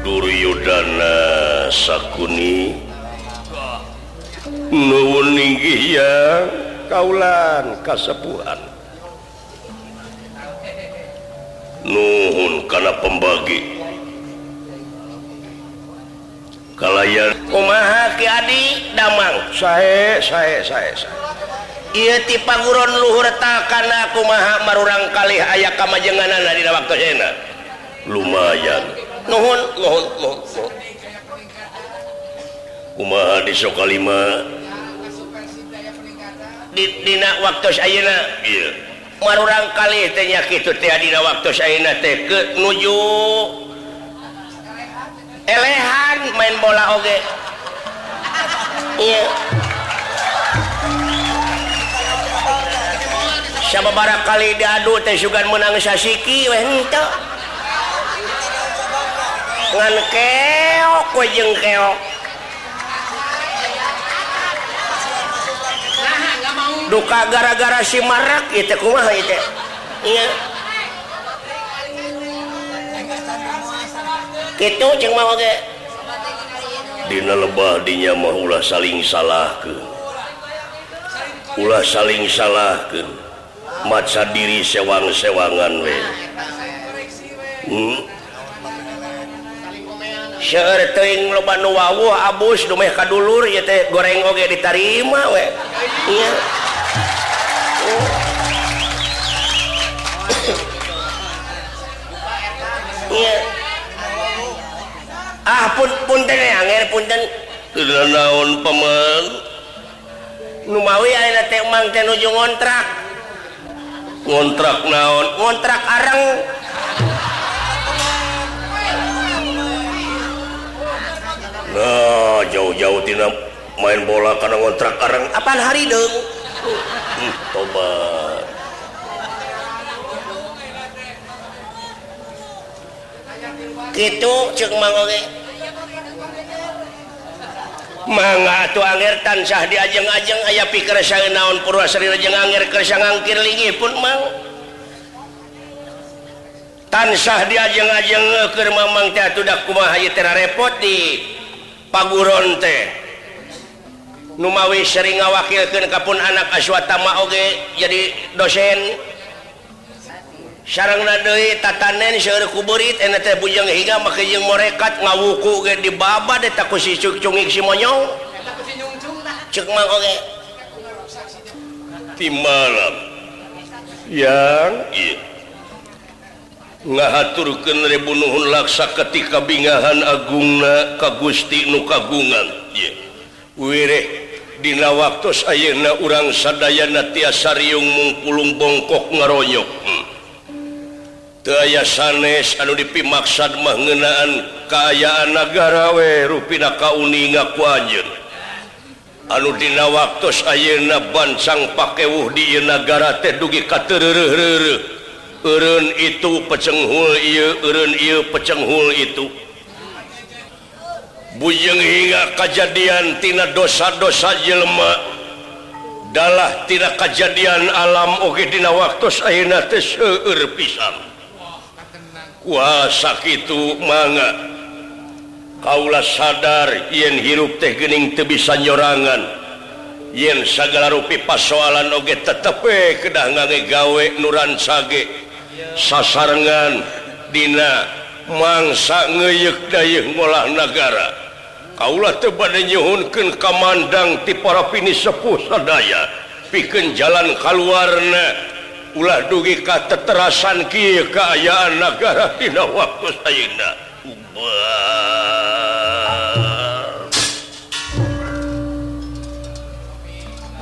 Duryudana Sakuni. Nuwuninggi ya kaulan kasepuhan. Nuhun karena pembagi. Kalayan kumaha ki adi? Damang. Saya saya saya saya iya ti paguron luhur takana karena kumaha marurang kali aya kamajenganna di waktu enak lumayan. nuhun mohon kumaha di sokalima Didina waktu Ayeuna marurang kali tehnya kitu teh dina waktu Ayeuna teh ke nuju. Elehan main bola oge. Iya. Sababaraha kali diadu teh sugan menang sasiki weh henteu. ngan keok we jeung keok duka gara-gara si marak itu kumaha itu iya. Gitu ceng mau ge. Dina lebah dinya mah ulah saling salahkeun. Ulah saling salahkeun. Maca diri sewang-sewangan we. Hmm? sering lobanu wawuh abus dumeh kadulur ieu teh goreng oge ditarima we. Iya. Iya. Ah pun punten anger punten naon paman? Nu mawi ayeuna teh mang teh nuju ngontrak. Ngontrak naon? Ngontrak areng. nah jauh-jauh tina main bola karena ngontrak karang apaan hari dong hmm, tobat gitu cek mangoge mangga atuh anger tansah di ajeng-ajeng aya pikir saya naon purwasari jeung anger kersa ngangkir lingi pun mang. Tansah di ajeng-ajeng keur mamang teh atuh da kumaha ieu repot di. paguron teh Numawi sering ngawakilkan kapun anak aswatama oge jadi dosen. Sarang nadoi tatanen seueur kuburit ena teh bujang higa make jeung morekat ngawuku ge di baba deh taku si cungik si monyong. Cek mang oge. Timalam yang iya. ngahaturkan rebunuhun laksa ketika bingahan Agungna ka Gusti nu kagungan yeah. wireh Dina waktu Ayeuna urang sadayana tiasariung mungkulung bongkok ngaronyok hmm. Teaya sanes anu dipimaksad mah ngeunaan kaayaan nagara we rupina kauni ngaku anjeun anu dina waktu Ayeuna bancang pakewuh di negara teh dugi katerre Eureun itu pecenghul ieu, eureun ieu pecenghul itu bujeng hingga kejadiantina dosa-dosa jelema. Dalah tina kejadian alam oge dina waktos ayeuna teh seueur pisan kuasa itu manga Kaula sadar yen hirup teh gening bisa nyorangan. yen sagala rupi pasoalan oge tetepe kedah ngage gawe nuran sage sasarengan Dina mangsa ngeyek dayih ngolah negara teu tebada nyuhunkeun kamandang ti para pini sepuh sadaya. Pikeun jalan kaluarna ulah dugi ka teterasan Ki keayaan negara Dina waktu Saina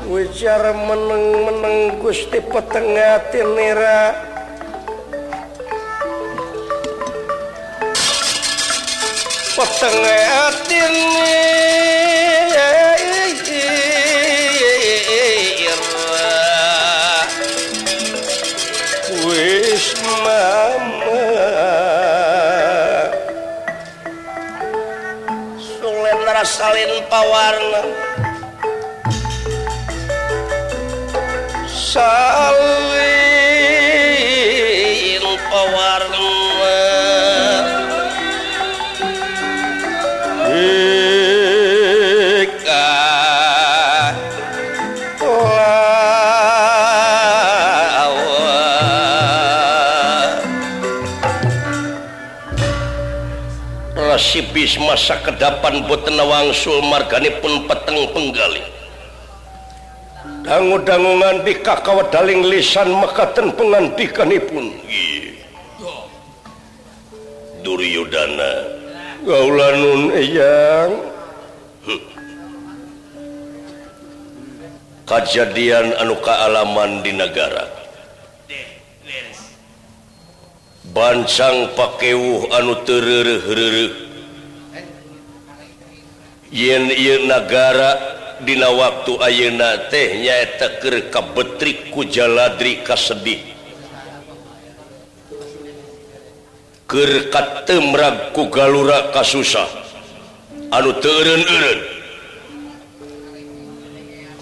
ujar meneng-meneng Gusti petengah tinira mama. Sulen rasalin pawarna salin tipis masa kedapan butenawangsul margani pun peteng penggali. Dangu-dangungan bika kawadaling lisan mekaten pengantikanipun Duryudana. Gaulanun eyang. Kejadian anu kealaman di negara. Bancang pakewuh anu terrere yen negara Dina waktu ayeuna tehnya teker kabetrik ku jaladri kasedih. Kerkat temrag ku galura kasusah anu teurun-urun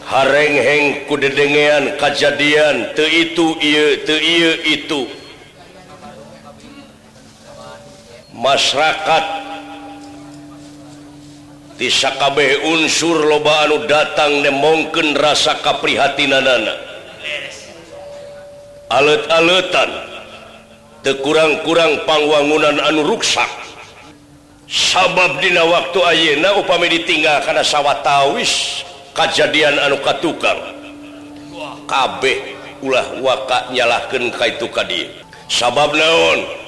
harengheng ku dedengean kajadian teu itu ieu teu ieu itu. Masyarakat tisakabB unsur loba anu datang nemongken rasa kaprihatinanana alet-aletan tekurang-kurang pangwangunan anu ruksak. Sabab dina waktu Ayeuna upami ditinggal karena sawwatawis kejadian anu katukang. Kabeh ulah waka nyalahkan kaitu ka dia sabab naon?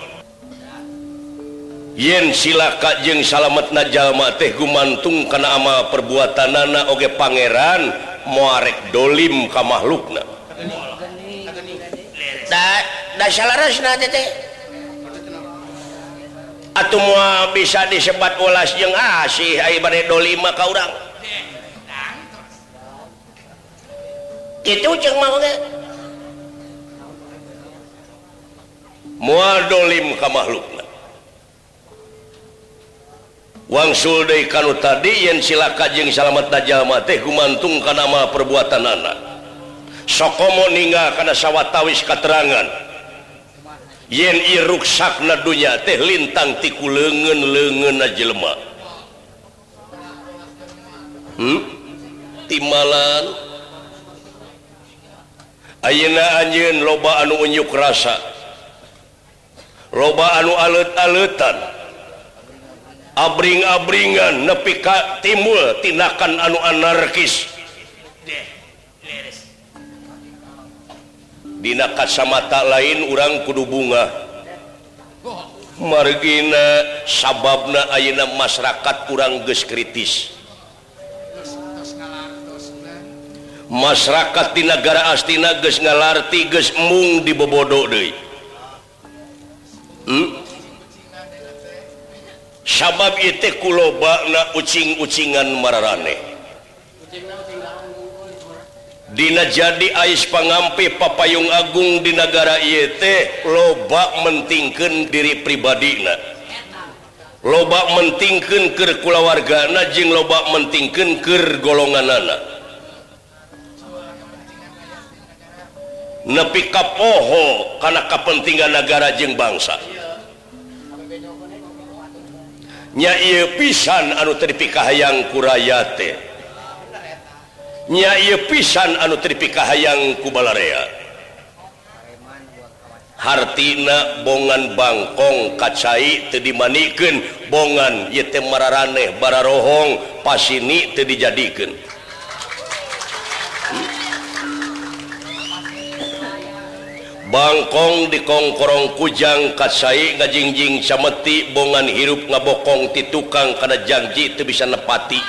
yen silaka jeung salamet najallma teh gumantung kana ama perbuatan nana oge pangeran muarek dolim ka makhlukna. Atau mau bisa disebat ulas jeung ah, asih ibadah dolima ka urang. Itu ceng mau mual dolim ka makhlukna. Wangsul Day kan tadi yen silakajeng salamet Najjallma teh gumantung ke nama perbuatan anak. Sokomo ninga karena sawwatawis katerangan. Yen iruksak nadunya teh lintang tiku lengen lengen najjallma hmm? timalan. Ayeuna anjin loba anu unyuk rasa. Loba anu alet-aletan. abring-abringan nepi ka timbul tindakan anu anarkis. Dina kasamata lain urang kudu bunga. Margina sababna ayeuna masyarakat kurang geus kritis. Masyarakat di negara astina geus ngalarti geus mung dibobodo deui. Hmm? sabab itu kuloba na ucing-ucingan mararane. Dina jadi Ais pangampi papayung Agung di negara IT loba mentingkan diri pribadina. Loba mentingkan ke kulawargana jeng loba mentingkan ke golongan anak nepi kapoho karena kepentingan negara jeng bangsa. nya pisan anu terpikahhaang kurayate nya pisan anu terpikahhaang kubalarea hartina bongan Bangkong kacai tedimaniken bongan yete mararaneh bararohong pasini tedijadikan Bangkong dikongkorong kujang kasai ngajingjing sameti bongan hirup ngabokong ti tukang kana janji itu bisa nepati.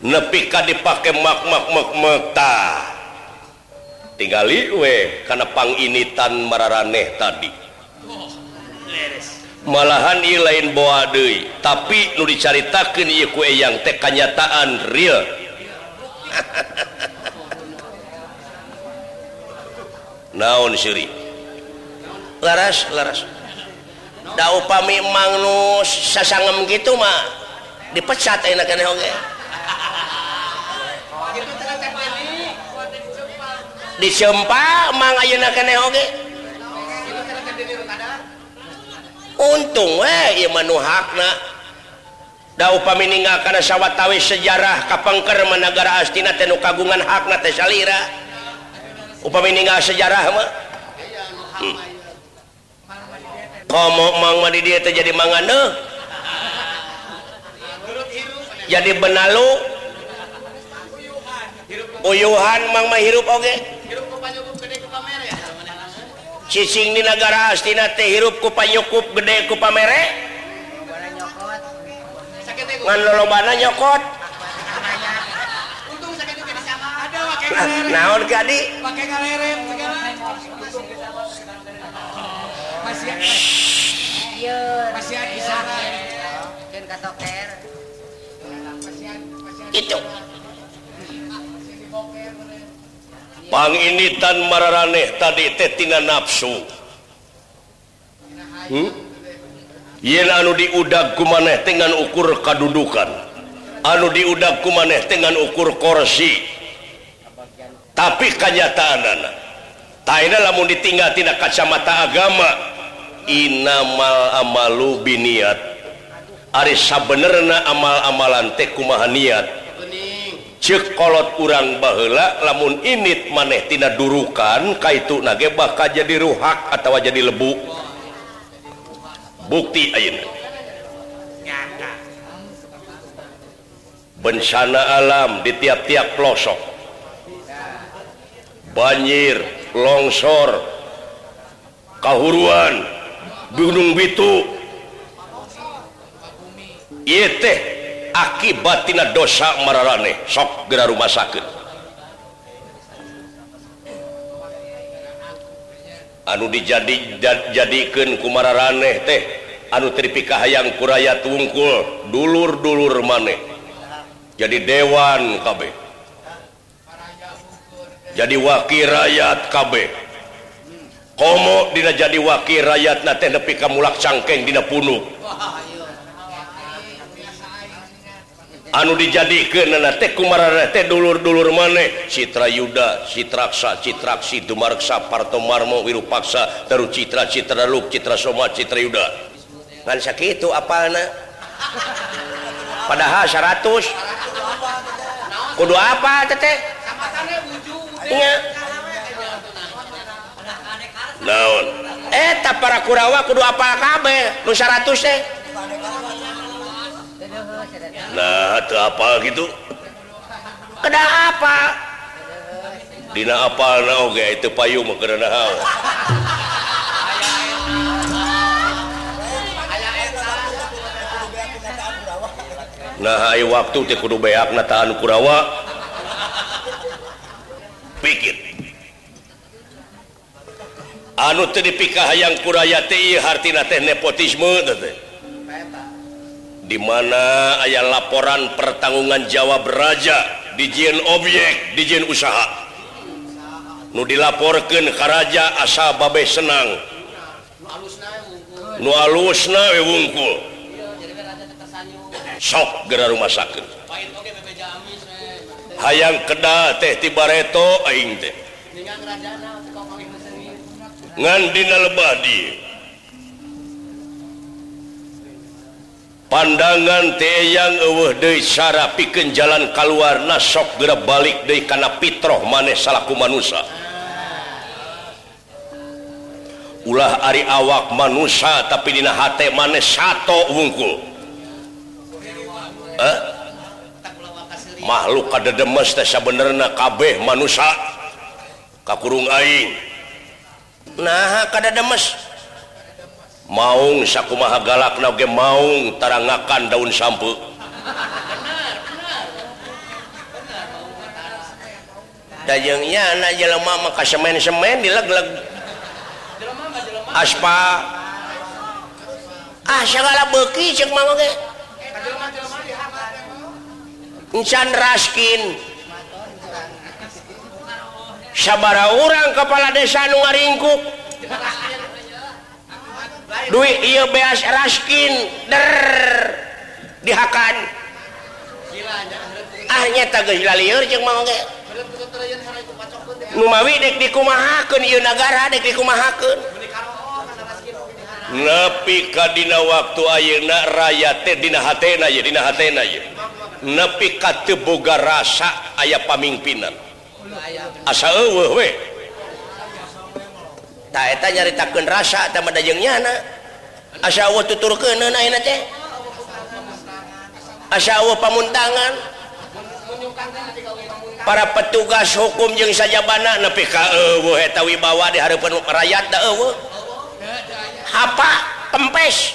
Nepi ka dipake mak mak mak mak ta. Tingali we kana panginitan mararaneh tadi. Malahan ieu lain boa deui, tapi nu dicaritakeun ieu ku eyang teh kanyataan real naon Syri laras laras. Da upami mangnus sasangem gitu mah dipecat enak kene oge. Dicempa mang ayeuna kene oge. Untung we ieu mah nu hakna. Da upami karena sawwatawi sejarah kapangker negara Astina Tenu kagungan hakna Tesalira upa meninggal sejarah ngomong hmm. dia jadi mangan jadi benalu. Uyuhan Mama hirup oke Cicing di negara Astina teh hirupku panyukup gede ku pamere. ngan lolobana nyokot. Untung sakit itu bisa ada pakai nah naon kadi, pakai ngalerem masih ada. Masih ada di sana. Kan katoker. Itu. Pang ini tan mararaneh tadi tetina nafsu. Hmm? Yen anu diudag ku maneh dengan ukur kadudukan. Anu diudag ku maneh dengan ukur korsi. Tapi kenyataan anak Taina lamun ditinggal tidak kacamata agama inamal amalu biniat. Ari sabenerna amal-amalan teh kumaha niat. Ceuk kolot urang baheula lamun init maneh tina durukan kaitu nage bakal jadi ruhak atau jadi lebu. bukti bencana alam di tiap-tiap pelosok. Banjir longsor kahuruan Gunung Bitu. Teh akibattina dosa marane sok gera rumah sakit anu dijadi jadikan kumara raneh teh. Anu tripika hayang kuraya tungkul dulur-dulur maneh. Jadi dewan KB jadi wakil rakyat KB komo dina jadi wakil rakyat na teh nepi kamulak cangkeng dina punuk. anu dijadikan dulur-dulur maneh. Citra Yuda Citraksa Citraksi Dumarsa Partomarmo Wiru paksa terus Citra Citra Luk Citra Soma Citra Yuda. Kan sakit itu apa padahal 100 kudu apa teteh naon? Eh, Eta para Kurawa kudu apa kabeh? Nu 100 teh. nah apa gitu? Kena apa Dina apa na oge itu payu mah kena hal Nah ayo waktu teh kudu beak na tahan kurawa. Pikir. Anu teu dipikah hayang kuraya teh hartina teh nepotisme teh. dimana ayah laporan pertanggungan Jawa beraja dijin objek dijin usaha. Nu dilaporkan Karaja asa babe senang. Nulusnaungkul sok gera rumah sakit hayang keda teh tibareto aing teh. Ngandina lebadi pandangan teyang Dara piken jalan keluar nasok gera balik dari karena Pitroh maneh salahku manusia ulah Ari awak manusia tapi Dina H maneh satu wungkul. Eh? makhluk ada demes bener kabeh manusia kakurung Aing. Nah kada demes maung sakkumaha galak nage maung tarangakan daun sampu. Dayengnya anak jelema maka semen semen dileg-leg. Aspa. Ah segala beki cek mama ge encan raskin. Sabara orang kepala desa nu ngaringkuk. duit iya beas raskin der dihakan. Ahnya tag liur jeung mau ge numawi dek dikumahakeun ieu nagara dek dikumahakeun. Nepi ka dina waktu ayeuna rakyat teh dina hatena ye dina hatena ye nepi ka teu boga rasa aya pamingpinan. Asa eueuh we. eta nyaritakeun rasa eta madajeng nyana. Asya Allah tuturkeun neuna teh? Asa Allah pamuntangan para petugas hukum jeung sajabana nepi ka eueuh eta wibawa di hareupeun rakyat da eueuh hapa tempes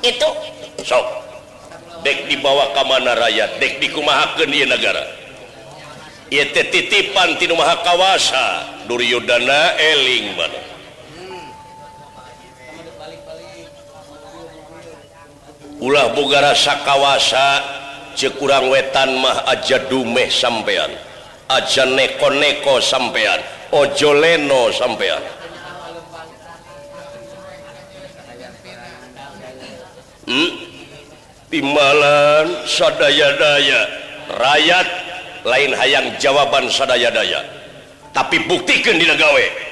itu. Sok. Dek dibawa ke mana rakyat? Dek dikumahakeun di negara? titipan Ti Maha kawasa Duryudana eling mana. Ulah Bogara Sakawasa cekurang wetan mah aja dumeh sampeyan aja neko-neko sampeyan ojoleno sampeyan hmm? timbalan sadaya-daya. Rakyat lain hayang jawaban sadaya-daya. Tapi buktikan digawe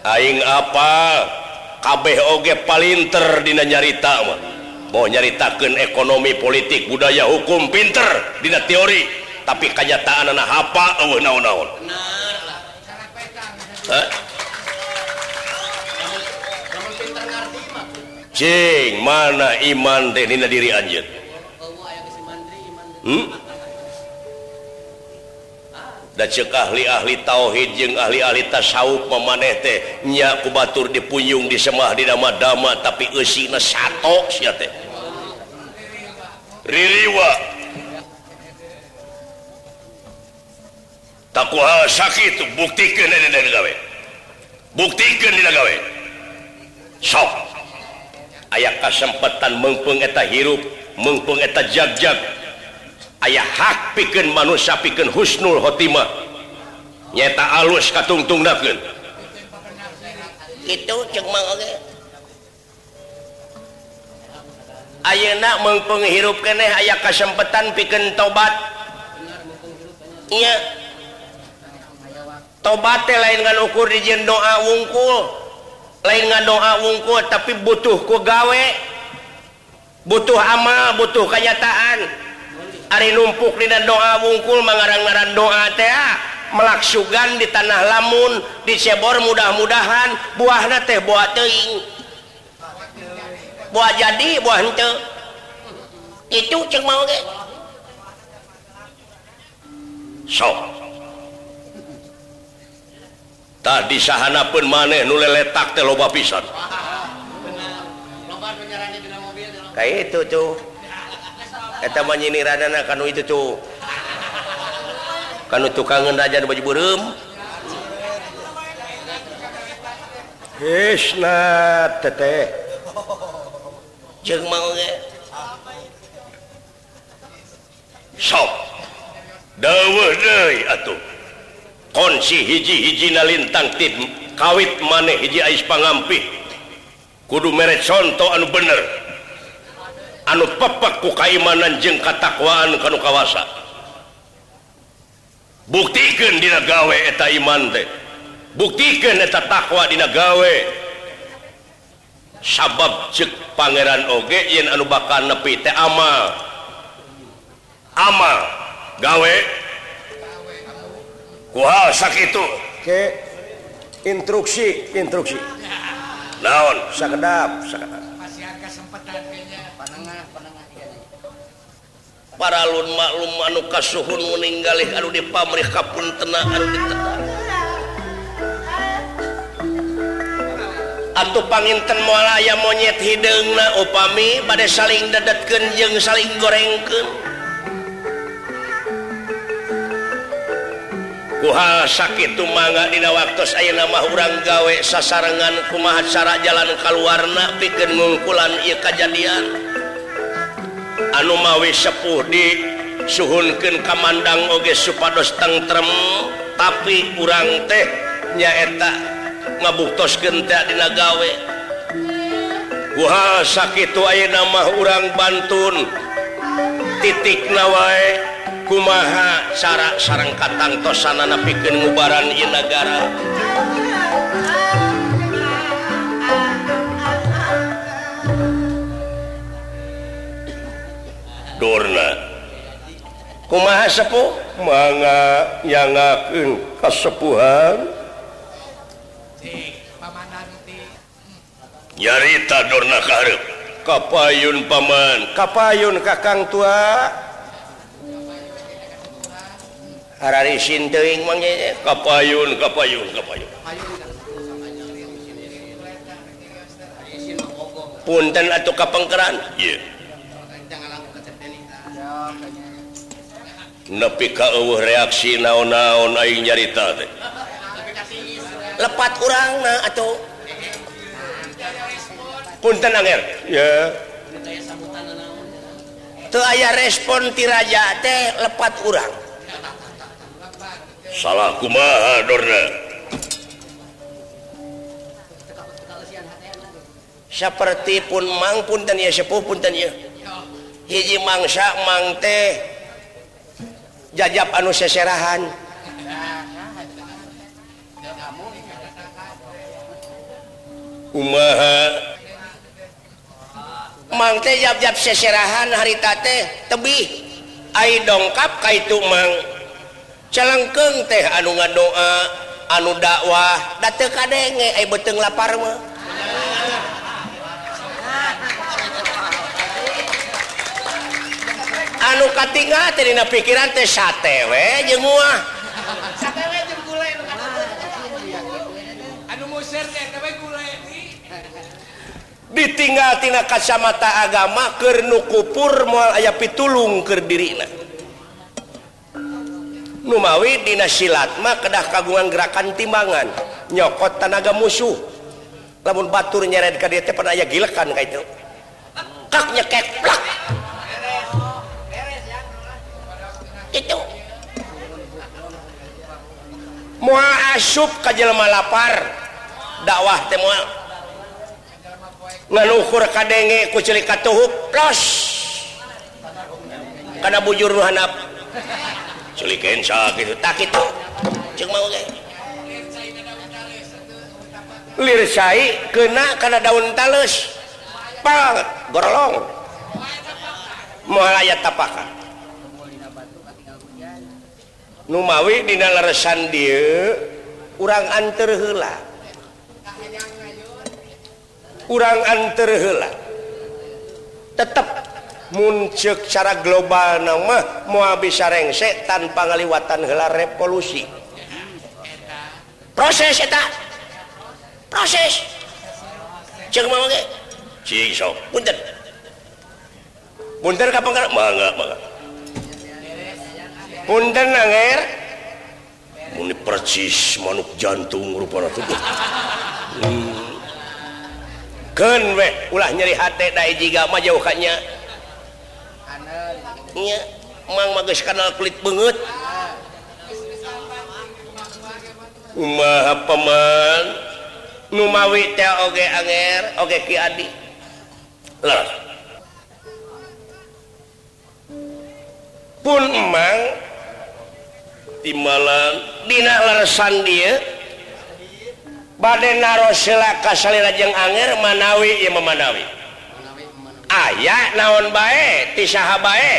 Aing apa? Kabeh oge palinter dina nyarita mau nyaritakan ekonomi politik budaya hukum pinter dina teori. Tapi kenyataan anak apa oh, naon-naon. Cing, mana iman teh dina diri anjeun? Hmm? cek ahli ahli tauhid jeung ahli-ahli tasawuf memaneh teh nya ku batur dipunjung di semah di dama-dama tapi eusina sato sia teh. Ririwa. Takuha sakitu buktikeun dina gawe. Buktikeun dina gawe. Sok. Aya kasempetan mengpeung eta hirup mengpeung eta jagjag. -jag. ayaah hak piken manusia piken Husnul Khotimah. Nyata alus katungtung dagen itu Ayeuna mengpenghirup keneh aya kesempatan piken tobat. Tobat lain ngan ukur dijen doa wungkul. Lain ngan doa wungkul tapi butuh ku gawe butuh amal butuh kenyataan. Ari numpuk Di doa wungkul mengarang-garan doa teh ah, melaksugan di tanah lamun disebor mudah-mudahan buahna teh buah teing buah jadi buah hente itu cek mau ge. Sok. Tadi sahana pun maneh nu letak teh loba pisan. Kayak itu tuh. nyi kan itu tuh kan tukang rajan baju burem. Sok. Atuh. Konsi hiji-hiji nalintang tim kawit maneh hiji Ais pangampi kudu mere contoh anu bener. anu pepak ku kaimanan jeung katakwaan kanu kawasa. Buktikan dina gawe eta iman teh. Buktikan eta takwa dina gawe. Sabab cek pangeran oge yen anu bakal nepi teh amal amal gawe. Kuhal sakitu ke instruksi instruksi. Naon? Sakedap sakedap. paralun maklum manuka suhun meninggal kalau di pamrih kapun tenangan atau panginten mualaya monyet hidung na upami pada saling dadatkan jeng saling gorengkan kuhal sakit mangga dina waktu saya nama orang gawe sasarangan kumaha cara jalan keluarna bikin ngungkulan iya kejadian anu mawi sepuh di suhunken Kamandang oge supados tengrem tapi kurang teh nyaeta ngabuktos genta dinagawe Wah sakit aya nama orang Bantun. Titik nawai kumaha cara sarang katang tosanana piken ngubaran Inagara Durna. Kumaha sepuh? Manga nyangakeun kasepuhan. Nyarita Durna karep kapayun paman. Kapayun kakang tua. Harari sinteuing mang kapayun kapayun kapayun. Punten atau kapengkeran. Yeah. nepi ka reaksi naon-naon aing nyarita teh. Lepat urangna atau punten anger. Ya. Teu aya respon ti raja teh lepat urang. Salah kumaha dorna? Seperti pun mang punten ya sepuh punten ya. hiji mangsa mang teh. Jajab anu seserahan. Umaha. Mang teh jab-jab seserahan harita teh tebih. Ai dongkap ka itu mang. Calengkeung teh anu ngadoa anu dakwah. Da teu kadenge ai beteng lapar mah. anu katinga tadidina pikiran teh satewe jeung muah ditinggaltina kacamata agama kernu kupur moal aya pitulung keur dirina. Numawi dina silat mah kedah kagungan gerakan timbangan nyokot tanaga musuh. Lamun batur nyeret ka dieu teh pernah aya gilekan ka itu. Kak nyekek plak itu. Mua asup ka jelema lapar dakwah teh moal ngaluhur kadenge ku celik katuhuk los kana bujur nu handap celikeun sakitu tak kitu. Ceuk mau ge. Lirsai kena kana daun tales. Pal gorolong. Moal aya tapakan numawi di leresan dia kurang anterla kurang anterla tetap muncek cara global nama mau bisa rengsek tanpa ngaliwatan hela revolusi. Proses eta. Proses. Cek mau ge cik sok punten. Punten kapan mangga mangga. Punten anger. ini percis manuk jantung rupana tuh. Hmm. Ken we ulah nyeri hate da jiga mah jauh kanya. Nya mang mah geus kanal kulit beungeut. Umaha paman numawi teh oge anger oge ki adi. Lah. Pun emang timbalan Dina leresan dia. Badai narosila jeung anger manawi ya memanawi. Ayah naon bae? Tisaha bae?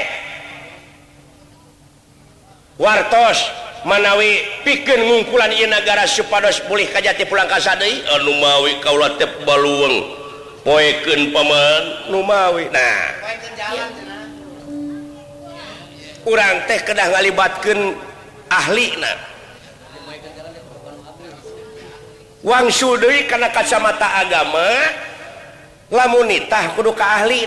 Wartos manawi pikeun ngungkulan ieu nagara supados pulih ka jati pulang ka sadeuy anu mawi kaula tep baluweung poekeun paman. Nu mawi. Nah. Urang teh kedah ngalibatkeun ahli Wangsul Dewi karena kacamata agama lamunitah kudu ke ahli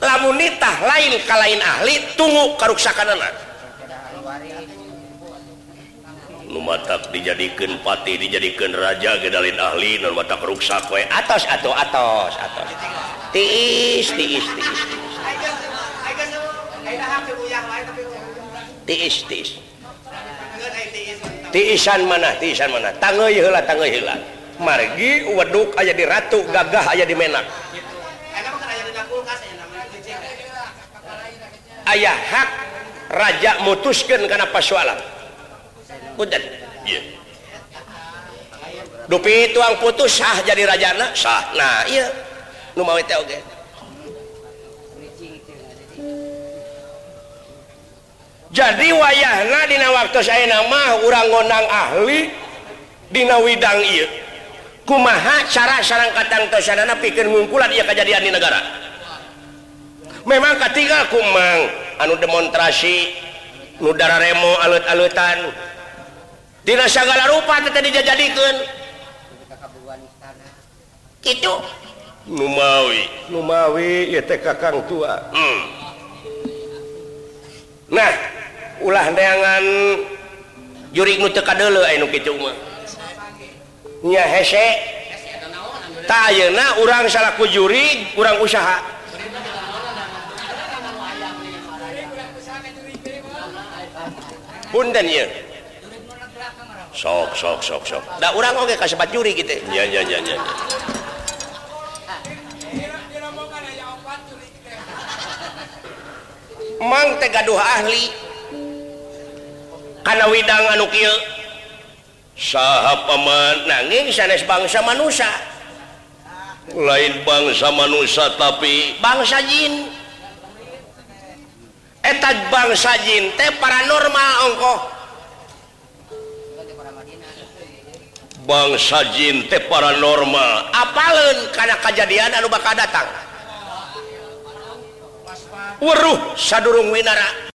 lamunitah lain ka lain ahli tunggu karuksakan anak matak dijadikan pati dijadikan raja gedalin ahli non matak ruksak we. Atas atau atas atas tiis tiis tiis, tiis. tiis tiis tiisan mana tiisan mana. Tanggeuy heula tanggeuy heula. Margi weduk aya di ratu gagah aya di menak. Ayah hak raja mutuskeun kana pasualan. Punten ieu dupi tuang putus sah jadi rajana? Sah. Nah ieu nu teh oge. okay. jadi wayah Dina waktu saya nama orang ngonang ahli Dina Widang I kumaha cara sarangkatan toana pikir ngungkulan ia kejadian di negara? Memang ketiga kumang anu demonstrasi nudara remo alut-alutan. Dina sagala rupa tadi dijajadikan itu Numawi. Numawi ya teh kakang tua. Hmm. nah ulah deangan juri teka dulu ayeuna urang salaku juri urang usaha. Punten ieu. Sok sok sok sok. Da urang oge kasebat juri gitu ya ya ya ya. Mang teh gaduh ahli. karena Widang anu sah paman nanging sanes bangsa manusia lain bangsa manusia tapi bangsa jin. Eta bangsa jin teh paranormal ongkoh. Bangsa jin teh paranormal. Apalun karena kejadian anu bakal datang? Weruh. Sadurung winara.